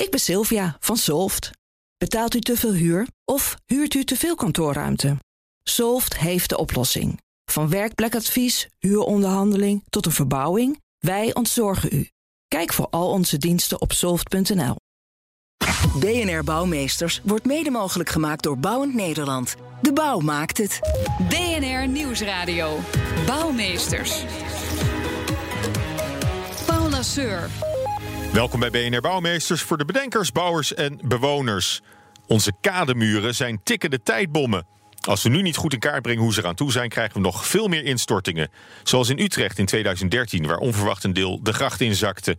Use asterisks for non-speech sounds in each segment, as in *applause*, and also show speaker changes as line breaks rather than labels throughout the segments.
ik ben Sylvia van Solft. Betaalt u te veel huur of huurt u te veel kantoorruimte? Solft heeft de oplossing. Van werkplekadvies, huuronderhandeling tot een verbouwing, wij ontzorgen u. Kijk voor al onze diensten op soft.nl.
BNR Bouwmeesters wordt mede mogelijk gemaakt door Bouwend Nederland. De bouw maakt het.
BNR Nieuwsradio. Bouwmeesters. Paul Lasseur.
Welkom bij BNR Bouwmeesters voor de bedenkers, bouwers en bewoners. Onze kademuren zijn tikkende tijdbommen. Als we nu niet goed in kaart brengen hoe ze eraan toe zijn, krijgen we nog veel meer instortingen. Zoals in Utrecht in 2013, waar onverwacht een deel de gracht inzakte.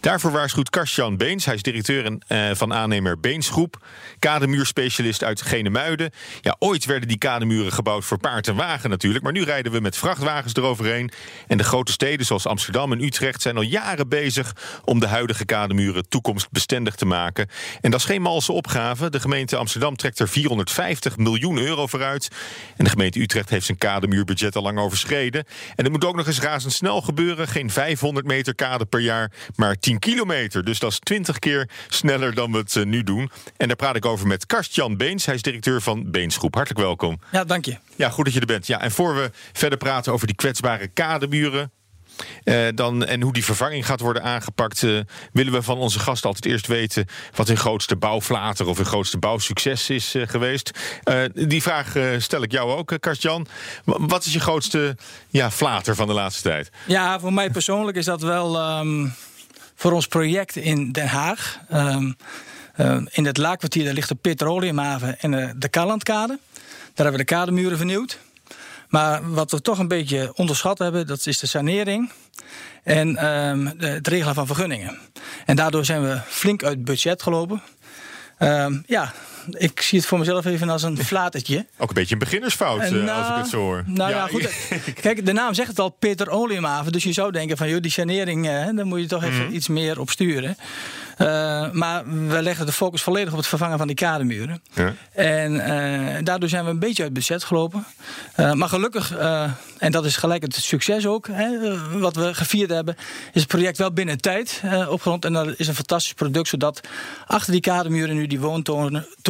Daarvoor waarschuwt Karstjan Beens, hij is directeur eh, van aannemer Beensgroep, kademuurspecialist uit Genemuiden. Ja, ooit werden die kademuren gebouwd voor paard en wagen natuurlijk, maar nu rijden we met vrachtwagens eroverheen. En de grote steden zoals Amsterdam en Utrecht zijn al jaren bezig om de huidige kademuren toekomstbestendig te maken. En dat is geen malse opgave. De gemeente Amsterdam trekt er 450 miljoen euro voor en de gemeente Utrecht heeft zijn kademuurbudget al lang overschreden. En het moet ook nog eens razendsnel gebeuren. Geen 500 meter kade per jaar, maar 10 kilometer. Dus dat is 20 keer sneller dan we het eh, nu doen. En daar praat ik over met Karst-Jan Beens. Hij is directeur van Beensgroep. Hartelijk welkom.
Ja, dank je.
Ja, goed dat je er bent. Ja, en voor we verder praten over die kwetsbare kademuren... Uh, dan, en hoe die vervanging gaat worden aangepakt, uh, willen we van onze gasten altijd eerst weten wat hun grootste bouwflater of hun grootste bouwsucces is uh, geweest. die vraag stel ik jou ook, Karstjan. Wat is je grootste ja, flater van de laatste tijd?
Ja, voor mij persoonlijk is dat wel um, voor ons project in Den Haag. Um, in het laakkwartier daar ligt de petroleumhaven en de Kallandkade. Daar hebben we de kademuren vernieuwd. Maar wat we toch een beetje onderschat hebben, dat is de sanering en de, het regelen van vergunningen. En daardoor zijn we flink uit budget gelopen. Um, ja, ik zie het voor mezelf even als een flatertje.
Ook een beetje een beginnersfout, nou, als ik het zo hoor.
Nou ja, ja goed. *laughs* Kijk, de naam zegt het al, Peter Oliumhaven. Dus je zou denken van, joh, die sanering, uh, daar moet je toch even mm. iets meer op sturen. Uh, maar we leggen de focus volledig op het vervangen van die kademuren. Ja. En uh, daardoor zijn we een beetje uit budget gelopen. Uh, maar gelukkig, en dat is gelijk het succes ook, hè, wat we gevierd hebben, is het project wel binnen tijd opgerond. En dat is een fantastisch product, zodat achter die kademuren nu die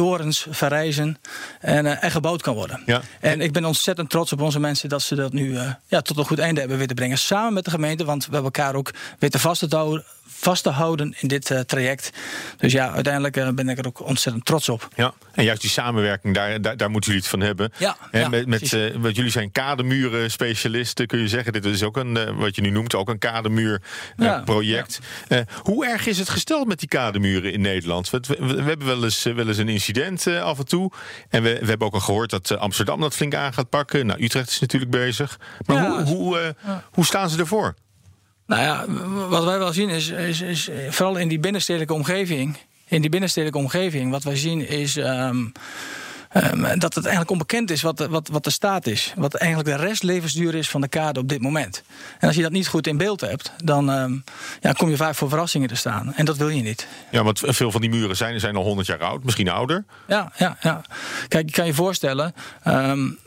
woontorens verrijzen en, en gebouwd kan worden. Ja. En ik ben ontzettend trots op onze mensen dat ze dat nu ja, tot een goed einde hebben weten brengen. Samen met de gemeente, want we hebben elkaar ook weten vast te houden vast te houden in dit uh, traject. Dus ja, uiteindelijk uh, ben ik er ook ontzettend trots op.
Ja, en juist die samenwerking, daar, daar, daar moeten jullie het van hebben.
Ja,
en
ja,
met, met uh, wat jullie zijn kademuren specialisten, kun je zeggen. Dit is ook een, wat je nu noemt, ook een kademuurproject. Ja, hoe erg is het gesteld met die kademuren in Nederland? We, we, we hebben wel eens, wel eens een incident af en toe. En we, we hebben ook al gehoord dat Amsterdam dat flink aan gaat pakken. Nou, Utrecht is natuurlijk bezig. Maar hoe, hoe, hoe staan ze ervoor?
Nou ja, wat wij wel zien is, is, is vooral in die binnenstedelijke omgeving. In die binnenstedelijke omgeving, wat wij zien is. Um, Um, dat het eigenlijk onbekend is wat de, wat, wat de staat is. Wat eigenlijk de restlevensduur is van de kade op dit moment. En als je dat niet goed in beeld hebt, dan um, ja, kom je vaak voor verrassingen te staan. En dat wil je niet.
Ja, want veel van die muren zijn, zijn al 100 jaar oud, misschien ouder.
Ja, ja, ja. Kijk, je kan je voorstellen. Um,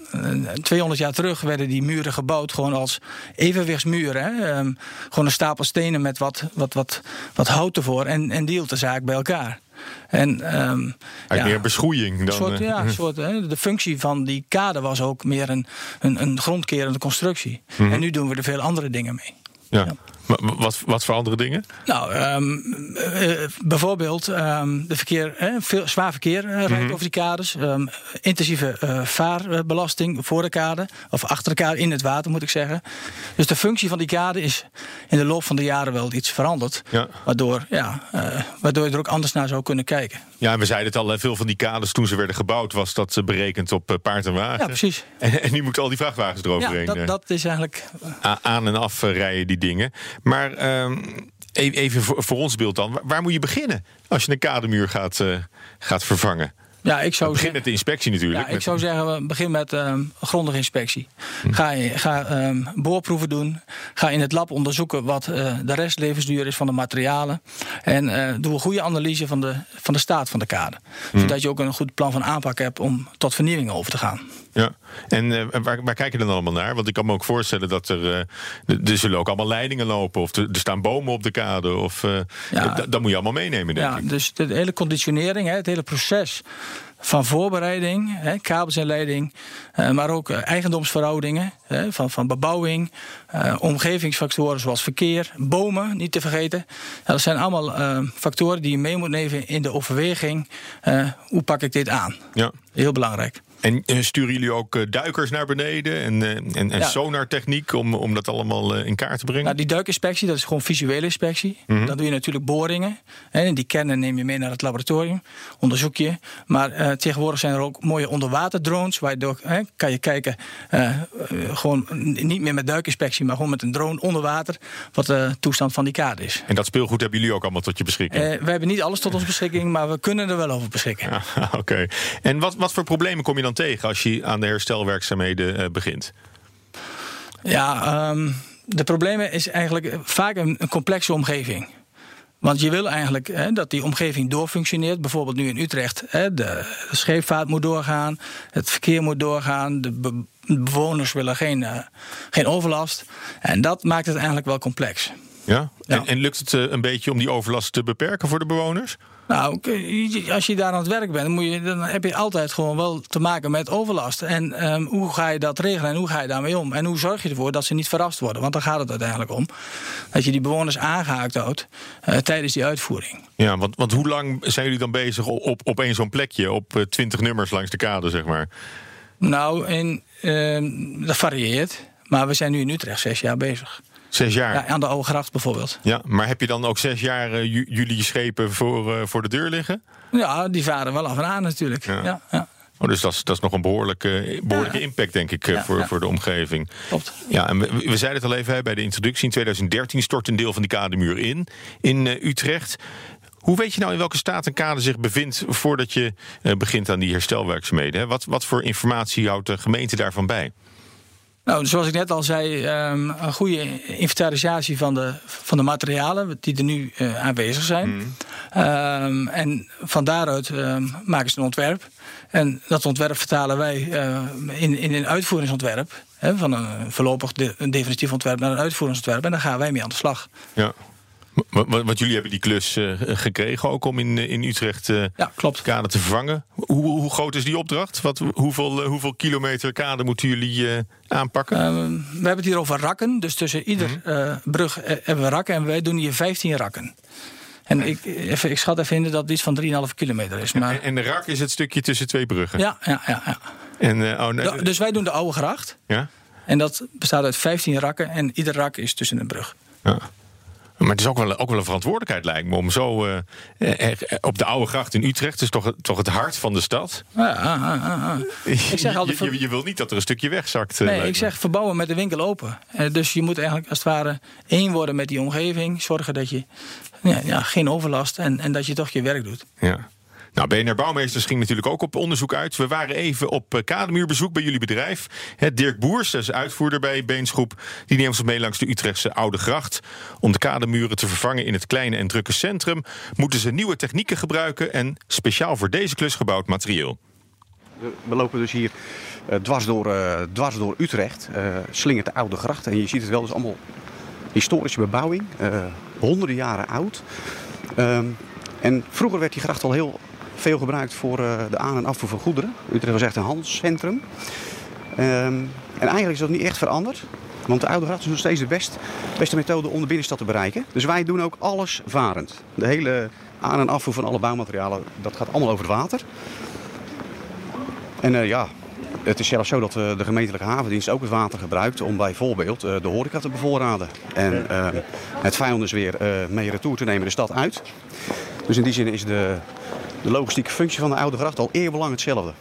200 jaar terug werden die muren gebouwd gewoon als evenwichtsmuren. Hè? Um, gewoon een stapel stenen met wat, wat, wat, wat hout ervoor en, en die hield de zaak bij elkaar. En, um,
ja, meer beschoeiing dan.
Soort, ja, een soort, hè, de functie van die kade was ook meer een, een, een grondkerende constructie. Mm -hmm. En nu doen we er veel andere dingen mee.
Ja. ja. Wat, wat voor andere dingen?
Nou, um, uh, bijvoorbeeld um, de verkeer, veel, zwaar verkeer uh, rijdt mm -hmm. over die kades. Um, intensieve uh, vaarbelasting voor de kade. Of achter de kade in het water, moet ik zeggen. Dus de functie van die kade is in de loop van de jaren wel iets veranderd. Ja. Waardoor, ja, waardoor je er ook anders naar zou kunnen kijken.
Ja, en we zeiden het al, veel van die kades toen ze werden gebouwd... was dat berekend op paard en wagen.
Ja, precies.
En, en nu moeten al die vrachtwagens eroverheen.
Ja, dat, dat is eigenlijk...
Aan en af rijden die dingen. Maar um, even voor, voor, ons beeld dan. Waar moet je beginnen als je een kademuur gaat, uh, gaat vervangen?
Ja, ik zou
begin met de inspectie natuurlijk.
Ja, ik zou zeggen, begin met um, grondige inspectie. Hm. Ga, ga um, boorproeven doen. Ga in het lab onderzoeken wat uh, de restlevensduur is van de materialen. En uh, doe een goede analyse van de, van de staat van de kade. Hm. Zodat je ook een goed plan van aanpak hebt om tot vernieuwing over te gaan.
Ja, en uh, waar, waar kijk je dan allemaal naar? Want ik kan me ook voorstellen dat er. Uh, er zullen ook allemaal leidingen lopen. Of er, er staan bomen op de kade. Of, uh, ja, dat moet je allemaal meenemen, denk
ja,
ik.
Dus de hele conditionering, het hele proces van voorbereiding, hè, kabels en leiding, maar ook eigendomsverhoudingen, hè, van, van bebouwing, omgevingsfactoren zoals verkeer, bomen, niet te vergeten. Ja, dat zijn allemaal factoren die je mee moet nemen in de overweging. hoe pak ik dit aan?
Ja.
Heel belangrijk.
En sturen jullie ook duikers naar beneden en, en, en ja. sonartechniek om, om dat allemaal in kaart te brengen?
Nou, die duikinspectie, dat is gewoon visuele inspectie.
Mhm.
Dan doe je natuurlijk boringen. En die kennen neem je mee naar het laboratorium, onderzoek je. Maar uh, tegenwoordig zijn er ook mooie onderwaterdrones. Waardoor hè, kan je kijken, uh, gewoon niet meer met duikinspectie, maar gewoon met een drone onder water, wat de toestand van die kade is.
En dat speelgoed hebben jullie ook allemaal tot je beschikking?
Uh, we hebben niet alles tot onze beschikking, maar we kunnen er wel over beschikken.
Ja, *laughs* Oké. Okay. En wat, wat voor problemen kom je tegen als je aan de herstelwerkzaamheden begint?
Ja, um, de problemen is eigenlijk vaak een, complexe omgeving. Want je wil eigenlijk hè, dat die omgeving doorfunctioneert. Bijvoorbeeld nu in Utrecht. Hè, de, scheepvaart moet doorgaan, het verkeer moet doorgaan. De be bewoners willen geen, uh, geen overlast. En dat maakt het eigenlijk wel complex.
Ja? ja. En, en, lukt het uh, een beetje om die overlast te beperken voor de bewoners?
Nou, als je daar aan het werk bent, moet je, dan heb je altijd gewoon wel te maken met overlast. En um, hoe ga je dat regelen en hoe ga je daarmee om? En hoe zorg je ervoor dat ze niet verrast worden? Want daar gaat het uiteindelijk om. Dat je die bewoners aangehaakt houdt uh, tijdens die uitvoering.
Ja, want, want hoe lang zijn jullie dan bezig op, op, één zo'n plekje, op uh, 20 nummers langs de kade, zeg maar?
Nou, in, uh, dat varieert. Maar we zijn nu in Utrecht zes jaar bezig.
Zes jaar?
Ja, aan de Oude Gracht bijvoorbeeld.
Ja, maar heb je dan ook zes jaar uh, jullie schepen voor, uh, voor de deur liggen?
Ja, die varen wel af en aan natuurlijk. Ja. ja.
Oh, dus dat is, dat is nog een behoorlijke, behoorlijke ja. impact, denk ik, ja, voor, voor de omgeving.
Klopt.
Ja, en we, we zeiden het al even bij de introductie. In 2013 stort een deel van die kademuur in, in uh, Utrecht. Hoe weet je nou in welke staat een kade zich bevindt voordat je begint aan die herstelwerkzaamheden? Hè? Wat, wat voor informatie houdt de gemeente daarvan bij?
Nou, zoals ik net al zei, um, een goede inventarisatie van de, van de materialen die er nu uh, aanwezig zijn.
Hmm.
Mm. Um, en van daaruit um, maken ze een ontwerp. En dat ontwerp vertalen wij uh, in, in een uitvoeringsontwerp. Hè, van een voorlopig de, een definitief ontwerp naar een uitvoeringsontwerp. En daar gaan wij mee aan de slag.
Ja. Want jullie hebben die klus uh, gekregen ook om in, in Utrecht uh,
ja, klopt.
kade te vervangen. Hoe, hoe, groot is die opdracht? Wat, hoeveel, hoeveel kilometer kade moeten jullie aanpakken?
we hebben het hier over rakken. Dus tussen ieder mm -hmm. brug hebben we rakken. En wij doen hier 15 rakken. En ik, even, ik schat even in dat dit van 3,5 kilometer is. Maar...
En, en, de rak is het stukje tussen twee bruggen?
Ja, ja, ja. ja.
En, oh, nee.
Dus wij doen de oude gracht.
Ja?
En dat bestaat uit 15 rakken. En ieder rak is tussen een brug.
Ja. Maar het is ook wel, ook wel een verantwoordelijkheid, lijkt me, om zo uh, er, op de Oude Gracht in Utrecht, dus toch, toch het hart van de stad.
Ja, ah, ah, ah. Ik zeg altijd,
je, je, je, wil niet dat er een stukje wegzakt.
Nee, ik zeg verbouwen met de winkel open. Uh, dus je moet eigenlijk als het ware één worden met die omgeving. Zorgen dat je ja, ja, geen overlast en, en dat je toch je werk doet.
Ja. Nou, BNR Bouwmeesters ging natuurlijk ook op onderzoek uit. We waren even op kademuurbezoek bij jullie bedrijf. Dirk Boers, dat is uitvoerder bij Beensgroep, die neemt ons mee langs de Utrechtse Oude Gracht. Om de kademuren te vervangen in het kleine en drukke centrum moeten ze nieuwe technieken gebruiken en speciaal voor deze klus gebouwd materieel.
We lopen dus hier uh, dwars, door, uh, dwars door Utrecht, uh, slingert de Oude Gracht. En je ziet het wel, dus allemaal historische bebouwing, honderden jaren oud. Um, en vroeger werd die gracht al heel veel gebruikt voor uh, de aan- en afvoer van goederen. Utrecht was echt een handelscentrum. Um, en eigenlijk is dat niet echt veranderd. Want de Oude Gracht is nog steeds de best, beste methode om de binnenstad te bereiken. Dus wij doen ook alles varend. De hele aan- en afvoer van alle bouwmaterialen, dat gaat allemaal over het water. En uh, ja, het is zelfs zo dat uh, de gemeentelijke havendienst ook het water gebruikt om bijvoorbeeld de horeca te bevoorraden. En uh, het vuilnis weer mee retour te nemen de stad uit. Dus in die zin is de, de logistieke functie van de Oude Gracht al eerbelang hetzelfde.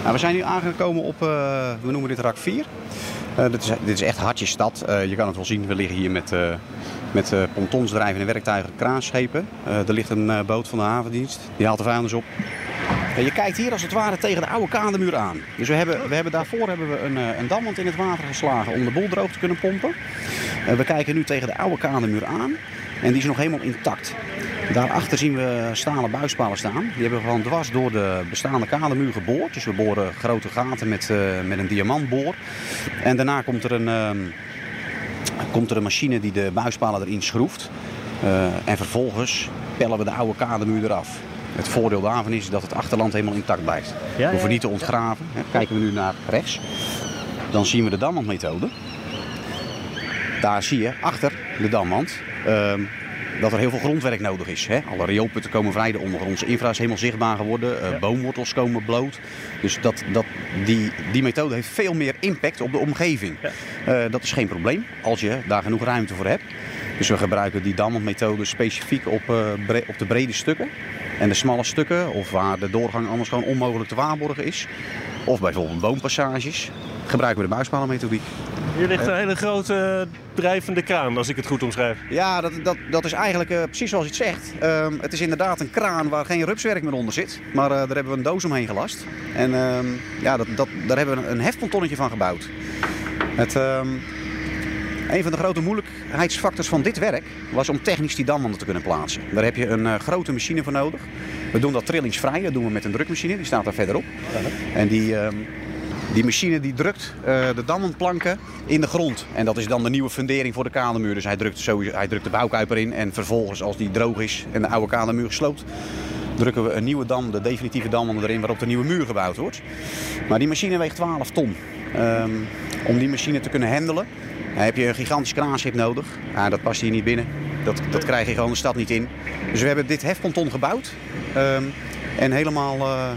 Nou, we zijn nu aangekomen op, we noemen dit rak 4. dit, is, dit is echt hartje stad. je kan het wel zien, we liggen hier met, met pontons, drijvende werktuigen, kraanschepen. er ligt een boot van de havendienst, die haalt de vuilnis op. Je kijkt hier als het ware tegen de oude kademuur aan. Dus we hebben, we hebben daarvoor hebben we een, een dammand in het water geslagen om de boel droog te kunnen pompen. We kijken nu tegen de oude kademuur aan en die is nog helemaal intact. Daarachter zien we stalen buispalen staan. Die hebben we gewoon dwars door de bestaande kademuur geboord. Dus we boren grote gaten met, uh, met een diamantboor. En daarna komt er een, uh, komt er een machine die de buispalen erin schroeft. Uh, en vervolgens pellen we de oude kademuur eraf. Het voordeel daarvan is dat het achterland helemaal intact blijft. Ja, we hoeven niet te ontgraven. Kijken we nu naar rechts, dan zien we de damwandmethode. Daar zie je achter de damwand ehm, dat er heel veel grondwerk nodig is. Hè? Alle rioolputten komen vrij, de ondergrondse infra is helemaal zichtbaar geworden. Uh, boomwortels komen bloot. Dus dat, dat, die, die methode heeft veel meer impact op de omgeving. Ja. Uh, dat is geen probleem als je daar genoeg ruimte voor hebt. Dus we gebruiken die damwandmethode specifiek op, uh, bre op de brede stukken. En de smalle stukken, of waar de doorgang anders gewoon onmogelijk te waarborgen is. Of bijvoorbeeld boompassages, gebruiken we de buispalenmethodiek.
Hier ligt een hele grote drijvende kraan, als ik het goed omschrijf.
Ja, dat, dat, dat is eigenlijk uh, precies zoals je het zegt. Uh, het is inderdaad een kraan waar geen rupswerk meer onder zit. Maar uh, daar hebben we een doos omheen gelast. En ehm, ja, dat, dat, daar hebben we een hefpontonnetje van gebouwd. Het, ehm, een van de grote moeilijkheidsfactors van dit werk was om technisch die damwanden te kunnen plaatsen. Daar heb je een grote machine voor nodig. We doen dat trillingsvrij, dat doen we met een drukmachine, die staat daar verderop. En die, ehm, die machine die drukt uh, de damwandplanken in de grond. En dat is dan de nieuwe fundering voor de kademuur. Dus hij drukt, hij drukt de bouwkuiper in. En vervolgens, als die droog is en de oude kademuur gesloopt, drukken we een nieuwe dam, de definitieve dam erin, waarop de nieuwe muur gebouwd wordt. Maar die machine weegt 12 ton. Um, om die machine te kunnen handelen, heb je een gigantisch kraanschip nodig. Ja, dat past hier niet binnen. Dat, dat krijg je gewoon de stad niet in. Dus we hebben dit hefponton gebouwd. Um, en helemaal uh,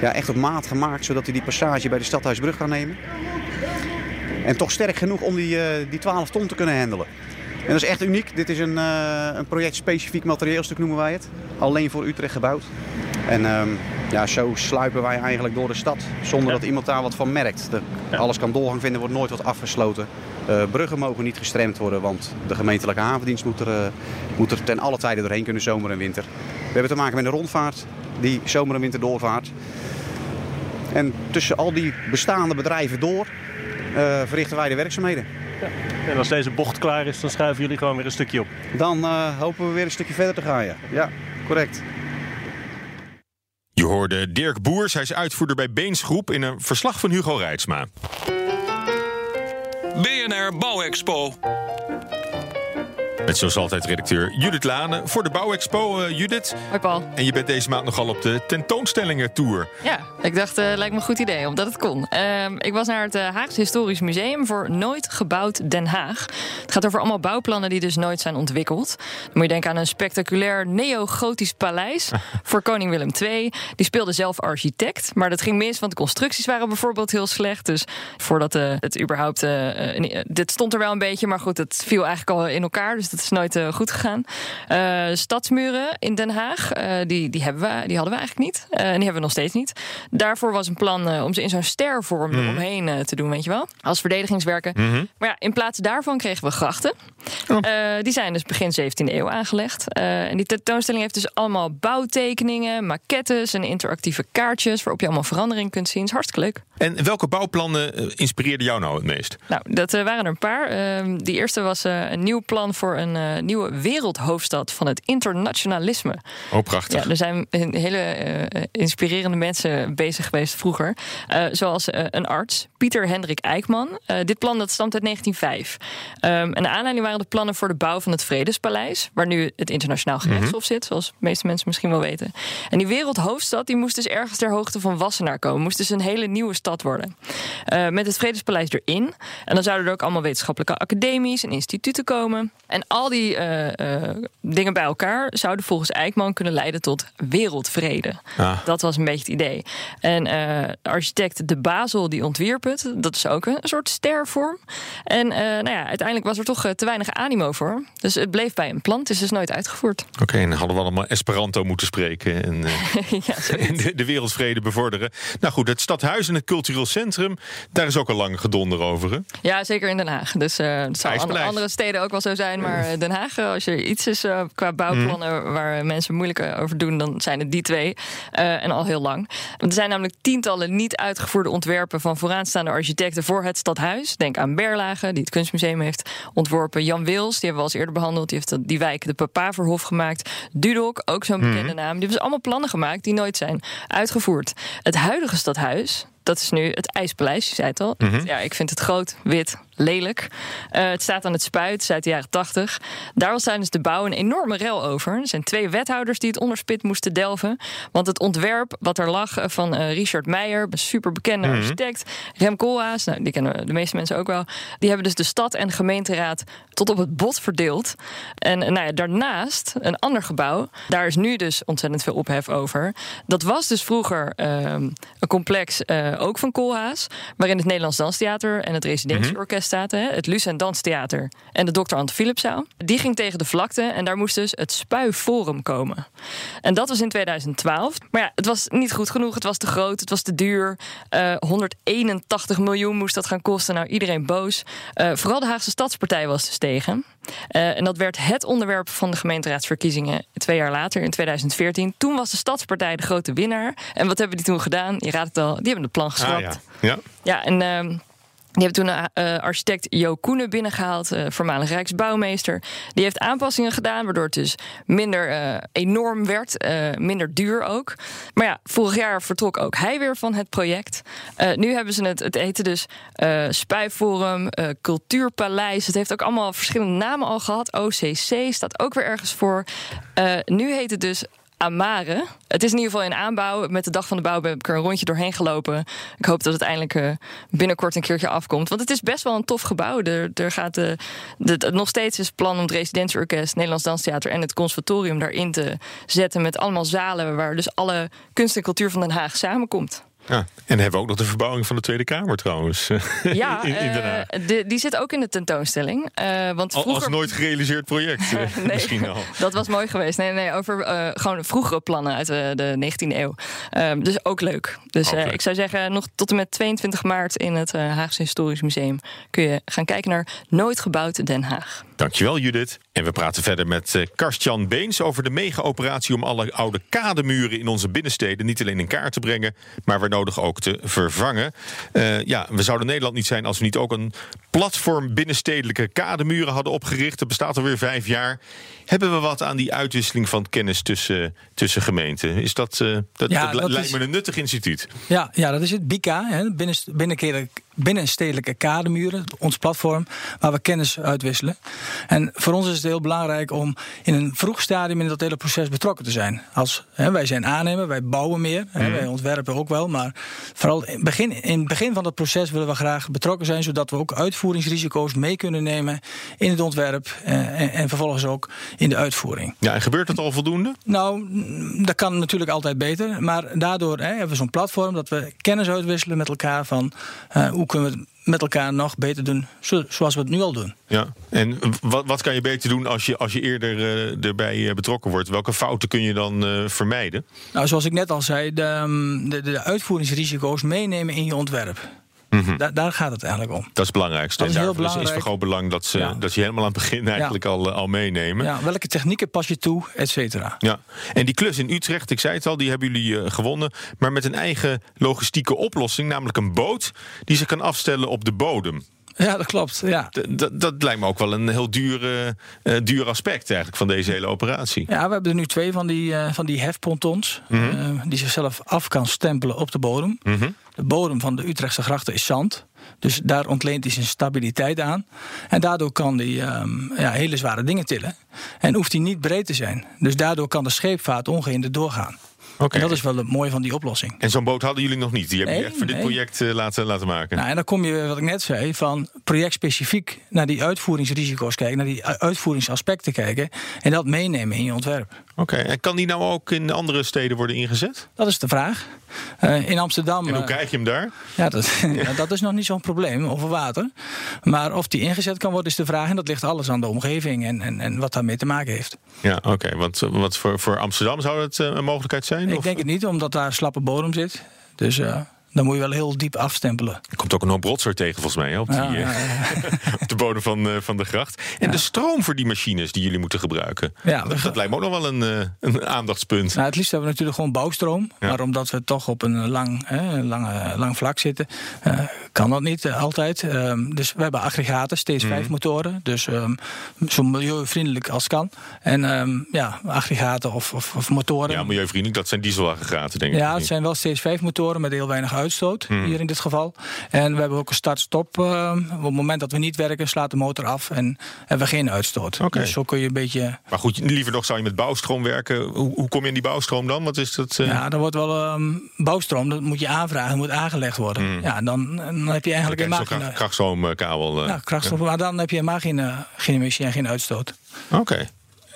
ja, echt op maat gemaakt, zodat hij die passage bij de Stadhuisbrug kan nemen. En toch sterk genoeg om die, uh, die 12 ton te kunnen handelen. En dat is echt uniek. Dit is een, uh, een project specifiek materieelstuk noemen wij het. Alleen voor Utrecht gebouwd. En um, ja, zo sluipen wij eigenlijk door de stad zonder ja. dat iemand daar wat van merkt. De, ja. Alles kan doorgang vinden, wordt nooit wat afgesloten. Uh, bruggen mogen niet gestremd worden, want de gemeentelijke havendienst moet er, uh, moet er ten alle tijden doorheen kunnen, zomer en winter. We hebben te maken met een rondvaart die zomer en winter doorvaart. En tussen al die bestaande bedrijven door uh, verrichten wij de werkzaamheden.
Ja. En als deze bocht klaar is, dan schuiven jullie gewoon weer een stukje op.
Dan hopen we weer een stukje verder te gaan, ja. Ja, correct.
Je hoorde Dirk Boers, hij is uitvoerder bij Beensgroep in een verslag van Hugo Reitsma.
BNR Bouwexpo.
Met zoals altijd redacteur Judith Lane voor de Bouwexpo. Uh, Judith.
Hoi Paul.
En je bent deze maand nogal op de tentoonstellingen tour.
Ja, ik dacht, uh, lijkt me een goed idee, omdat het kon. Uh, ik was naar het Haagse Historisch Museum voor Nooit Gebouwd Den Haag. Het gaat over allemaal bouwplannen die dus nooit zijn ontwikkeld. Dan moet je denken aan een spectaculair neo-gotisch paleis *laughs* voor koning Willem II. Die speelde zelf architect, maar dat ging mis, want de constructies waren bijvoorbeeld heel slecht. Dus voordat het überhaupt... dit stond er wel een beetje, maar goed, het viel eigenlijk al in elkaar. Dus dat is nooit uh, goed gegaan. Uh, stadsmuren in Den Haag, uh, die, die, hebben we, die hadden we eigenlijk niet. en die hebben we nog steeds niet. Daarvoor was een plan om ze in zo'n stervorm mm. eromheen te doen, weet je wel. Als verdedigingswerken.
Mm -hmm.
Maar ja, in plaats daarvan kregen we grachten. Oh. die zijn dus begin 17e eeuw aangelegd. en die tentoonstelling heeft dus allemaal bouwtekeningen, maquettes en interactieve kaartjes waarop je allemaal verandering kunt zien. is hartstikke leuk.
En welke bouwplannen inspireerden jou nou het meest?
Nou, dat waren er een paar. Ehm, die eerste was een nieuw plan voor een uh, nieuwe wereldhoofdstad van het internationalisme.
Oh, prachtig.
Ja, er zijn hele uh, inspirerende mensen bezig geweest vroeger. Uh, zoals een arts, Pieter Hendrik Eijkman. dit plan dat stamt uit 1905. Um, en de aanleiding waren de plannen voor de bouw van het Vredespaleis, waar nu het internationaal gerechtshof mm -hmm. zit, zoals de meeste mensen misschien wel weten. En die wereldhoofdstad die moest dus ergens ter hoogte van Wassenaar komen. Moest dus een hele nieuwe stad worden. met het Vredespaleis erin. En dan zouden er ook allemaal wetenschappelijke academies en instituten komen. En al die uh, uh, dingen bij elkaar zouden volgens Eijkman kunnen leiden tot wereldvrede.
Ah.
Dat was een beetje het idee. En uh, architect De Basel die ontwierp het. Dat is ook een soort stervorm. En nou ja, uiteindelijk was er toch te weinig animo voor. Dus het bleef bij een plan. Het is dus nooit uitgevoerd.
Oké, okay, en dan hadden we allemaal Esperanto moeten spreken. En, *laughs*
ja,
en de, de, wereldvrede bevorderen. Nou goed, het stadhuis en het cultureel centrum. Daar is ook al lang gedonder over. Hè?
Ja, zeker in Den Haag. Dus het zal andere, andere steden ook wel zo zijn. Maar naar Den Haag. Als er iets is uh, qua bouwplannen
Mhm.
waar mensen moeilijk over doen, dan zijn het die twee. Uh, en al heel lang. Er zijn namelijk tientallen niet uitgevoerde ontwerpen van vooraanstaande architecten voor het stadhuis. Denk aan Berlage, die het Kunstmuseum heeft ontworpen. Jan Wils, die hebben we al eens eerder behandeld. Die heeft die wijk de Papaverhof gemaakt. Dudok, ook zo'n bekende
Mhm.
naam. Die hebben dus allemaal plannen gemaakt die nooit zijn uitgevoerd. Het huidige stadhuis, dat is nu het IJspaleis, je zei het al.
Mhm.
Ja, ik vind het groot, wit, lelijk. Uh, het staat aan het spuit, uit de jaren 80. Daar was tijdens de bouw een enorme rel over. Er zijn twee wethouders die het onderspit moesten delven. Want het ontwerp wat er lag van uh, Richard Meijer, een superbekende
Mhm.
architect, Rem Koolhaas, nou, die kennen de meeste mensen ook wel. Die hebben dus de stad en gemeenteraad tot op het bot verdeeld. En nou ja, daarnaast een ander gebouw. Daar is nu dus ontzettend veel ophef over. Dat was dus vroeger uh, een complex ook van Koolhaas, waarin het Nederlands Danstheater en het Residentieorkest Hè, het Luce en Danstheater en de Dr. Ante Philipszaal. Die ging tegen de vlakte en daar moest dus het Spuiforum komen. En dat was in 2012. Maar ja, het was niet goed genoeg. Het was te groot, het was te duur. Uh, 181 miljoen moest dat gaan kosten. Nou, iedereen boos. Uh, vooral de Haagse Stadspartij was dus tegen. Uh, en dat werd het onderwerp van de gemeenteraadsverkiezingen twee jaar later, in 2014. Toen was de Stadspartij de grote winnaar. En wat hebben die toen gedaan? Je raadt het al, die hebben het plan geschrapt.
Ah, ja. ja.
ja, en. Die hebben toen uh, architect Jo Koenen binnengehaald, uh, voormalig Rijksbouwmeester. Die heeft aanpassingen gedaan, waardoor het dus minder enorm werd, minder duur ook. Maar ja, vorig jaar vertrok ook hij weer van het project. nu hebben ze het, het heette dus Spuiforum, Cultuurpaleis. Het heeft ook allemaal verschillende namen al gehad. OCC staat ook weer ergens voor. nu heet het dus Amare. Het is in ieder geval in aanbouw. Met de dag van de bouw heb ik er een rondje doorheen gelopen. Ik hoop dat het eindelijk uh, binnenkort een keertje afkomt. Want het is best wel een tof gebouw. Er, er gaat de, de, nog steeds is plan om het Residentieorkest, Nederlands Danstheater en het Conservatorium daarin te zetten. Met allemaal zalen waar dus alle kunst en cultuur van Den Haag samenkomt.
Ja, en hebben we ook nog de verbouwing van de Tweede Kamer trouwens.
Ja, *laughs*
in, in Den Haag.
uh, de, die zit ook in de tentoonstelling. Uh, want vroeger...
Als nooit gerealiseerd project, *laughs* nee, misschien al. *laughs*
Dat was mooi geweest. Nee, nee, over uh, gewoon vroegere plannen uit de, de 19e eeuw. Um, dus ook leuk. Dus ik zou zeggen, nog tot en met 22 maart in het Haagse Historisch Museum kun je gaan kijken naar Nooit gebouwd Den Haag.
Dankjewel, Judith. En we praten verder met uh, Karstjan Beens over de mega-operatie om alle oude kademuren in onze binnensteden niet alleen in kaart te brengen, maar waar nodig ook te vervangen. Uh, ja, we zouden Nederland niet zijn als we niet ook een platform binnenstedelijke kademuren hadden opgericht. Dat bestaat alweer vijf jaar. Hebben we wat aan die uitwisseling van kennis tussen, tussen gemeenten? Is dat, uh, dat,
ja,
dat,
dat
lijkt
is,
me een nuttig instituut.
Ja, ja dat is het. BICA, hè, binnenstedelijke kademuren, ons platform, waar we kennis uitwisselen. En voor ons is het heel belangrijk om in een vroeg stadium in dat hele proces betrokken te zijn. Als, hè, wij zijn aannemer, wij bouwen meer, hè, wij ontwerpen ook wel, maar vooral in, begin, in het begin van dat proces willen we graag betrokken zijn, zodat we ook uitvoeringsrisico's mee kunnen nemen in het ontwerp en, en, en vervolgens ook in de uitvoering.
Ja, en gebeurt dat al voldoende?
Nou, dat kan natuurlijk altijd beter, maar daardoor hè, hebben we zo'n platform dat we kennis uitwisselen met elkaar van uh, hoe kunnen we het met elkaar nog beter doen zoals we het nu al doen.
Ja, en wat, wat kan je beter doen als je, als je eerder uh, erbij uh, betrokken wordt? Welke fouten kun je dan uh, vermijden?
Nou, zoals ik net al zei, de, de, de uitvoeringsrisico's meenemen in je ontwerp. Mm -hmm. da daar gaat het eigenlijk om.
Dat is het belangrijkste.
Dat is heel
belangrijk. is van groot belang dat, ze, ja. dat je helemaal aan het begin eigenlijk ja. al, al meenemen.
Ja, welke technieken pas je toe, et cetera.
Ja, en die klus in Utrecht, ik zei het al, die hebben jullie uh, gewonnen. Maar met een eigen logistieke oplossing, namelijk een boot die zich kan afstellen op de bodem.
Ja, dat klopt. Ja.
Dat lijkt me ook wel een heel duur, uh, duur aspect eigenlijk van deze hele operatie.
Ja, we hebben er nu twee van die, uh, van die hefpontons. Mm
Mhm.
-hmm. uh, die zichzelf af kan stempelen op de bodem.
Mm -hmm.
De bodem van de Utrechtse grachten is zand. Dus daar ontleent hij zijn stabiliteit aan. En daardoor kan hij um, ja, hele zware dingen tillen. En hoeft hij niet breed te zijn. Dus daardoor kan de scheepvaart ongehinderd doorgaan.
Okay.
En dat is wel het mooie van die oplossing.
En zo'n boot hadden jullie nog niet? Die hebben
nee,
jullie echt voor
nee.
dit project uh, laten, laten maken?
Nou, en dan kom je, wat ik net zei, van projectspecifiek naar die uitvoeringsrisico's kijken, naar die uitvoeringsaspecten kijken en dat meenemen in je ontwerp.
Oké, okay. en kan die nou ook in andere steden worden ingezet?
Dat is de vraag. Uh, in Amsterdam.
En hoe krijg je hem daar?
Ja, dat, *laughs* ja, dat is nog niet zo'n probleem over water. Maar of die ingezet kan worden, is de vraag. En dat ligt alles aan de omgeving en, en, en wat daarmee te maken heeft.
Ja, oké. Okay. Want wat voor, voor Amsterdam zou het uh, een mogelijkheid zijn?
Ik
of?
denk het niet, omdat daar slappe bodem zit. Dus uh, dan moet je wel heel diep afstempelen.
Er komt ook een hoop rotzooi tegen, volgens mij, hè, op, die,
Ja,
eh,
ja, ja. *laughs*
op de bodem van, eh, van de gracht. En de stroom voor die machines die jullie moeten gebruiken.
Ja,
dat, dat lijkt me ook nog wel een, eh, een aandachtspunt.
Nou, het liefst hebben we natuurlijk gewoon bouwstroom. Maar omdat we toch op een lang, hè, een lange, lang vlak zitten, kan dat niet altijd. Ehm, dus we hebben aggregaten, steeds
Mhm.
vijf motoren. Dus ehm, zo milieuvriendelijk als kan. En ehm, ja, aggregaten of, of, of motoren.
Ja, milieuvriendelijk, dat zijn dieselaggregaten, denk ik.
Ja, het zijn wel steeds vijf motoren met heel weinig uitstoot,
Hmm.
hier in dit geval. En we hebben ook een start-stop. eh, op het moment dat we niet werken, slaat de motor af en hebben we geen uitstoot.
Oké.
Dus zo kun je een beetje...
Maar goed, liever nog zou je met bouwstroom werken. Hoe, hoe kom je in die bouwstroom dan? Wat is dat? eh?
Ja, er wordt wel ehm, bouwstroom, dat moet je aanvragen, moet aangelegd worden. Ja, dan, dan heb je eigenlijk
Dan
geen...
kracht- krachtstroomkabel. eh.
ja, krachtstof, maar dan heb je helemaal geen, geen emissie en geen uitstoot.
Oké.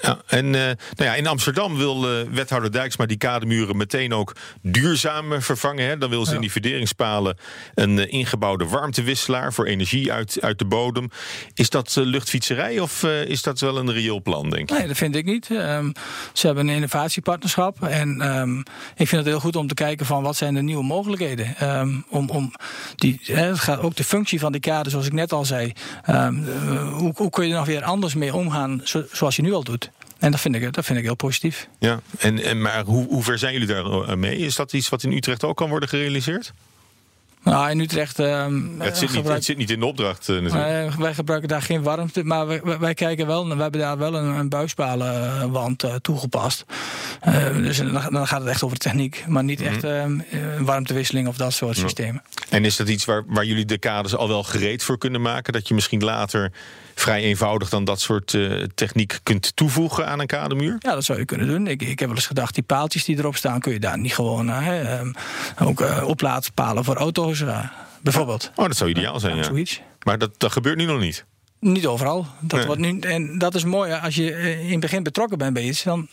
Ja, en eh, nou ja, in Amsterdam wil eh, wethouder Dijksma die kademuren meteen ook duurzaam eh, vervangen. Hè? Dan wil ze in die verderingspalen een ingebouwde warmtewisselaar voor energie uit, uit de bodem. Is dat luchtfietserij of is dat wel een reëel plan, denk je?
Nee, dat vind ik niet. Ehm, ze hebben een innovatiepartnerschap. En ehm, ik vind het heel goed om te kijken van wat zijn de nieuwe mogelijkheden. Ehm, om, om die, hè, het gaat ook de functie van die kade, zoals ik net al zei. Hoe, hoe kun je er nog weer anders mee omgaan zo- zoals je nu al doet? En dat vind ik, dat vind ik heel positief.
Ja, en, en, maar hoe, hoe ver zijn jullie daar eh, mee? Is dat iets wat in Utrecht ook kan worden gerealiseerd?
Nou, in Utrecht. ehm,
het, zit niet,
gebruik-
het zit niet in de opdracht eh, natuurlijk.
Wij gebruiken daar geen warmte, maar wij, wij- kijken wel, we hebben daar wel een, een buisspalenwand eh, toegepast. Dus dan, dan gaat het echt over de techniek, maar niet echt
Mhm.
ehm, eh, warmtewisseling of dat soort systemen.
En is dat iets waar, waar jullie de kaders al wel gereed voor kunnen maken? Dat je misschien later vrij eenvoudig dan dat soort eh, techniek kunt toevoegen aan een kademuur?
Ja, dat zou je kunnen doen. Ik, ik heb wel eens gedacht, die paaltjes die erop staan, kun je daar niet gewoon eh, ehm, ook eh, oplaadpalen voor auto's, bijvoorbeeld.
Oh, dat zou ideaal zijn, ja.
Zoiets.
Maar dat, dat gebeurt nu nog niet.
Niet overal. Dat
Nee.
wordt nu, en dat is mooi. hè. Als je in het begin betrokken bent bij iets, dan,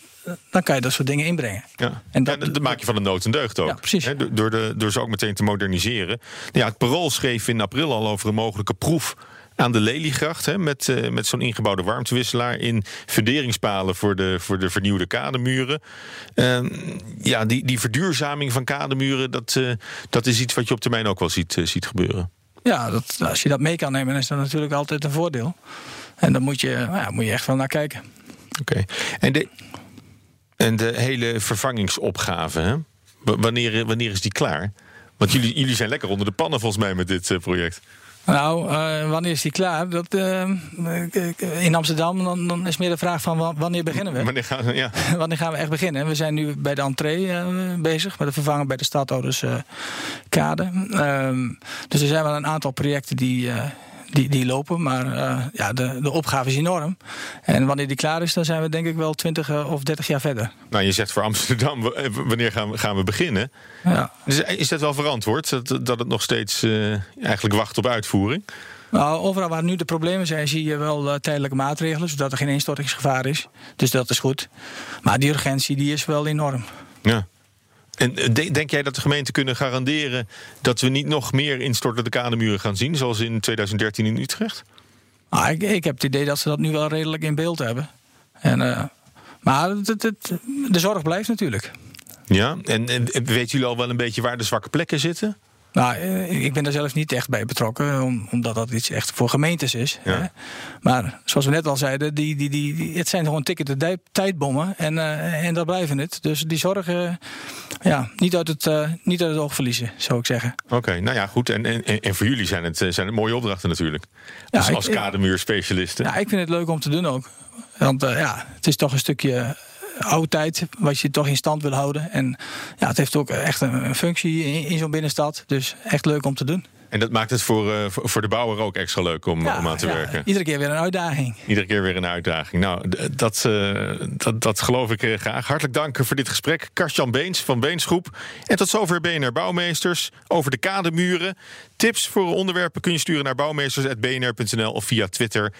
dan kan je dat soort dingen inbrengen.
Ja.
En
dat, dat maak je van de nood een deugd ook.
Ja, precies.
Hè, door, door, de, door ze ook meteen te moderniseren. Ja, het Parool schreef in april al over een mogelijke proef aan de Leliegracht. Hè, met eh, met zo'n ingebouwde warmtewisselaar in verderingspalen voor de, voor de vernieuwde kademuren. Ehm, ja, die, die verduurzaming van kademuren, dat, eh, dat is iets wat je op termijn ook wel ziet, eh, ziet gebeuren.
Ja, dat, als je dat mee kan nemen, is dat natuurlijk altijd een voordeel. En daar moet je, nou ja, moet je echt wel naar kijken.
Oké. En, de, en de hele vervangingsopgave, hè? Wanneer, wanneer is die klaar? Want jullie, jullie zijn lekker onder de pannen volgens mij met dit project.
Nou, eh, wanneer is die klaar? Dat, eh, in Amsterdam dan, dan is meer de vraag van wa- wanneer beginnen we? *laughs*
Wanneer gaan, ja. *laughs*
wanneer gaan we echt beginnen? We zijn nu bij de entree eh, bezig, met het vervangen bij de stadhouders eh, kade. Ehm, dus er zijn wel een aantal projecten die, die, die lopen, maar eh, ja, de, de opgave is enorm. En wanneer die klaar is, dan zijn we denk ik wel 20 of 30 jaar verder.
Nou, je zegt voor Amsterdam, eh, wanneer gaan we, gaan we beginnen?
Ja.
Dus is dat wel verantwoord? Dat, dat het nog steeds eh, eigenlijk wacht op uitvoering?
Nou, overal waar nu de problemen zijn, zie je wel eh, tijdelijke maatregelen, zodat er geen instortingsgevaar is. Dus dat is goed. Maar die urgentie die is wel enorm.
Ja. En eh, de- denk jij dat de gemeenten kunnen garanderen dat we niet nog meer instortende kademuren gaan zien, zoals in 2013 in Utrecht?
Ah, ik, ik heb het idee dat ze dat nu wel redelijk in beeld hebben. En, eh, maar het, het- het- de zorg blijft natuurlijk.
Ja. En, en weten jullie al wel een beetje waar de zwakke plekken zitten?
Nou, eh, ik ben daar zelf niet echt bij betrokken, om- omdat dat iets echt voor gemeentes is.
Ja.
Hè. Maar zoals we net al zeiden, die, die, die, die- het zijn gewoon tikkende dij- tijdbommen en, eh, en dat blijven het. Dus die zorg eh, ja, niet, uit het, eh, niet uit het oog verliezen, zou ik zeggen.
Oké, nou ja, goed. En, en, en voor jullie zijn het, eh, zijn het mooie opdrachten natuurlijk.
Ja,
als
ik-
als kademuurspecialisten.
Ja, ik vind het leuk om te doen ook. Want eh, ja, het is toch een stukje oudtijd wat je toch in stand wil houden. En ja, het heeft ook echt een, functie in zo'n binnenstad. Dus echt leuk om te doen.
En dat maakt het voor, eh, voor voor de bouwer ook extra leuk om,
Ja,
om aan te
ja,
werken.
Iedere keer weer een uitdaging.
Iedere keer weer een uitdaging. Nou, dat, eh, dat, dat geloof ik eh, graag. Hartelijk dank voor dit gesprek. Karstjan Beens van Beensgroep. En tot zover BNR Bouwmeesters over de kademuren. Tips voor onderwerpen kun je sturen naar bouwmeesters.bnr.nl of via Twitter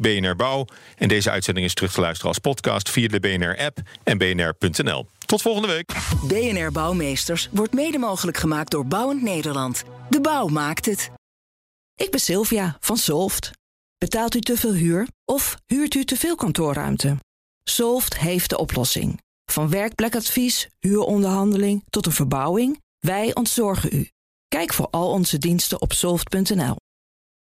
@bnrbouw. En deze uitzending is terug te luisteren als podcast via de BNR-app en bnr.nl. Tot volgende week.
BNR Bouwmeesters wordt mede mogelijk gemaakt door Bouwend Nederland. De bouw maakt het.
Ik ben Sylvia van Solft. Betaalt u te veel huur of huurt u te veel kantoorruimte? Solft heeft de oplossing. Van werkplekadvies, huuronderhandeling tot een verbouwing, wij ontzorgen u. Kijk voor al onze diensten op soft.nl.